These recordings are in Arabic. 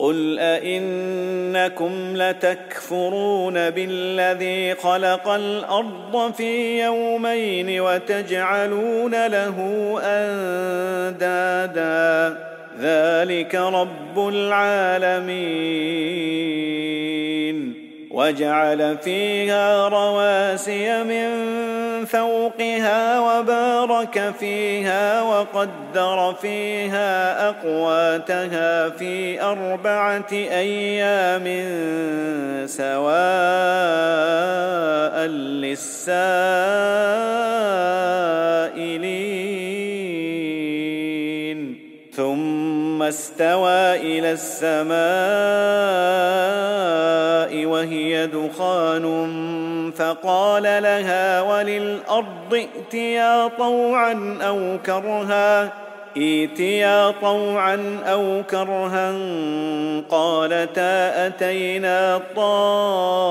قل ائنكم لتكفرون بالذي خلق الأرض في يومين وتجعلون له اندادا ذلك رب العالمين وجعل فيها رواسي من فوقها وبارك فيها وقدر فيها أقواتها في أربعة أيام سواء للسائلين. ثم استوى إلى السماء وهي دخان فقال لها وللأرض ائتيا طوعا أو كرها ائتيا طوعا أو كرها. قالتا أتينا طائعين.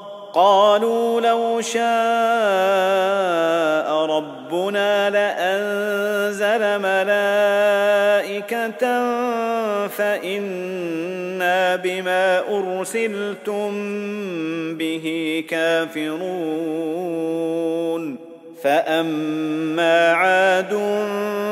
قالوا لو شاء ربنا لأنزل ملائكة فإنا بما أرسلتم به كافرون. فأما عاد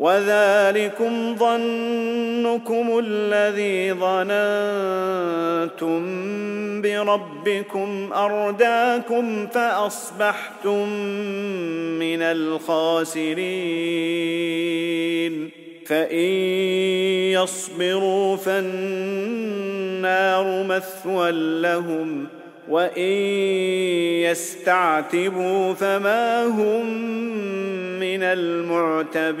وذلكم ظنكم الذي ظننتم بربكم أرداكم فأصبحتم من الخاسرين. فإن يصبروا فالنار مثوى لهم. وإن يستعتبوا فما هم من المعتبين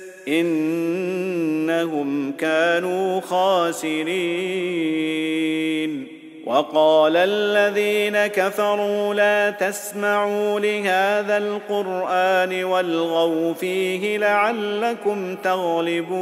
إنهم كانوا خاسرين. وقال الذين كفروا لا تسمعوا لهذا القرآن والغوا فيه لعلكم تغلبون.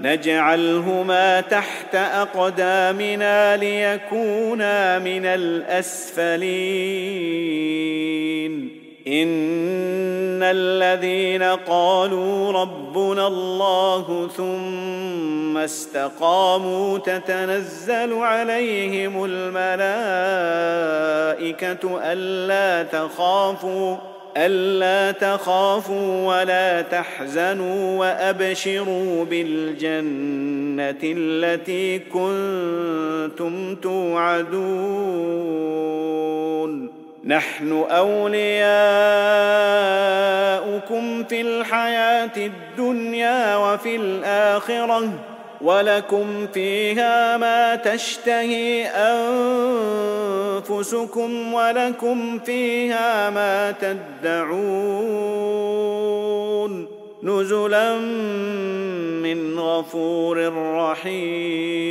نجعلهما تحت أقدامنا ليكونا من الأسفلين. إن الذين قالوا ربنا الله ثم استقاموا تتنزل عليهم الملائكة ألا تخافوا ألا تخافوا ولا تحزنوا وأبشروا بالجنة التي كنتم توعدون. نحن أولياؤكم في الحياة الدنيا وفي الآخرة ولكم فيها ما تشتهي أنفسكم ولكم فيها ما تدعون نزلا من غفور رحيم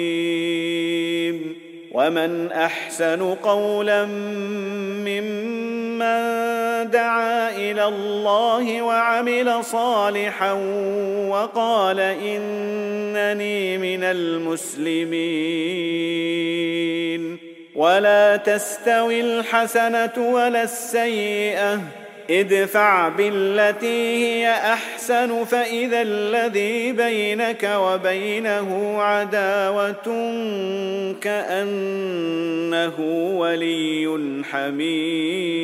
ومن أحسن قولا ممن دعا إلى الله وعمل صالحا وقال إنني من المسلمين ولا تستوي الحسنة ولا السيئة. ادفع بالتي هي أحسن فإذا الذي بينك وبينه عداوة كأنه ولي حميم.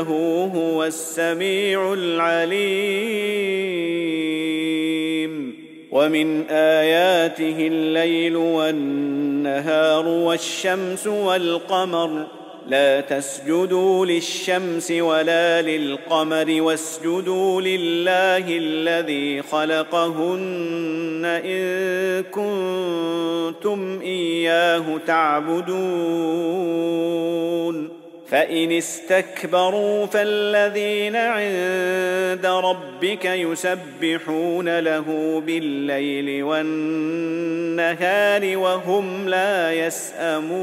إنه هو السميع العليم. ومن آياته الليل والنهار والشمس والقمر. لا تسجدوا للشمس ولا للقمر واسجدوا لله الذي خلقهن إن كنتم إياه تعبدون. فإن استكبروا فالذين عند ربك يسبحون له بالليل والنهار وهم لا يسأمون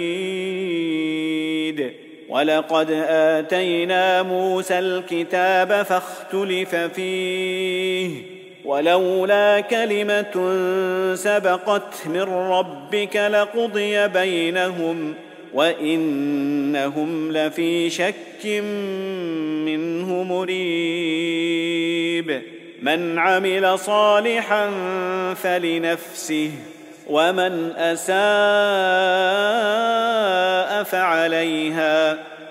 ولقد آتينا موسى الكتاب فاختلف فيه ولولا كلمة سبقت من ربك لقضي بينهم وإنهم لفي شك منه مريب من عمل صالحا فلنفسه ومن أساء فعليها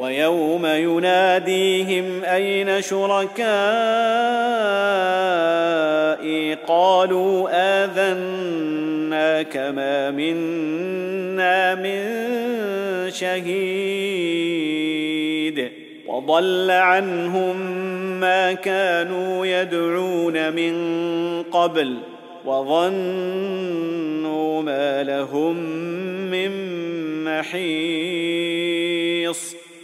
ويوم يناديهم أين شركائي؟ قالوا اذناك ما منا من شهيد. وضل عنهم ما كانوا يدعون من قبل. وظنوا ما لهم من محيص.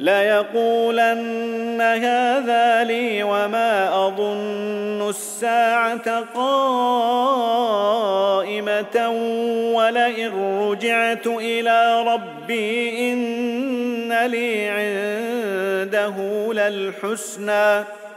ليقولن هذا لي وما أظن الساعة قائمة ولئن رجعت إلى ربي إن لي عنده للحسنى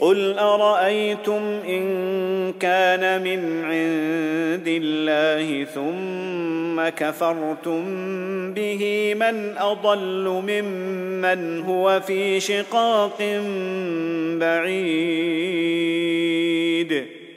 قل ارايتم ان كان من عند الله ثم كفرتم به من اضل ممن هو في شقاق بعيد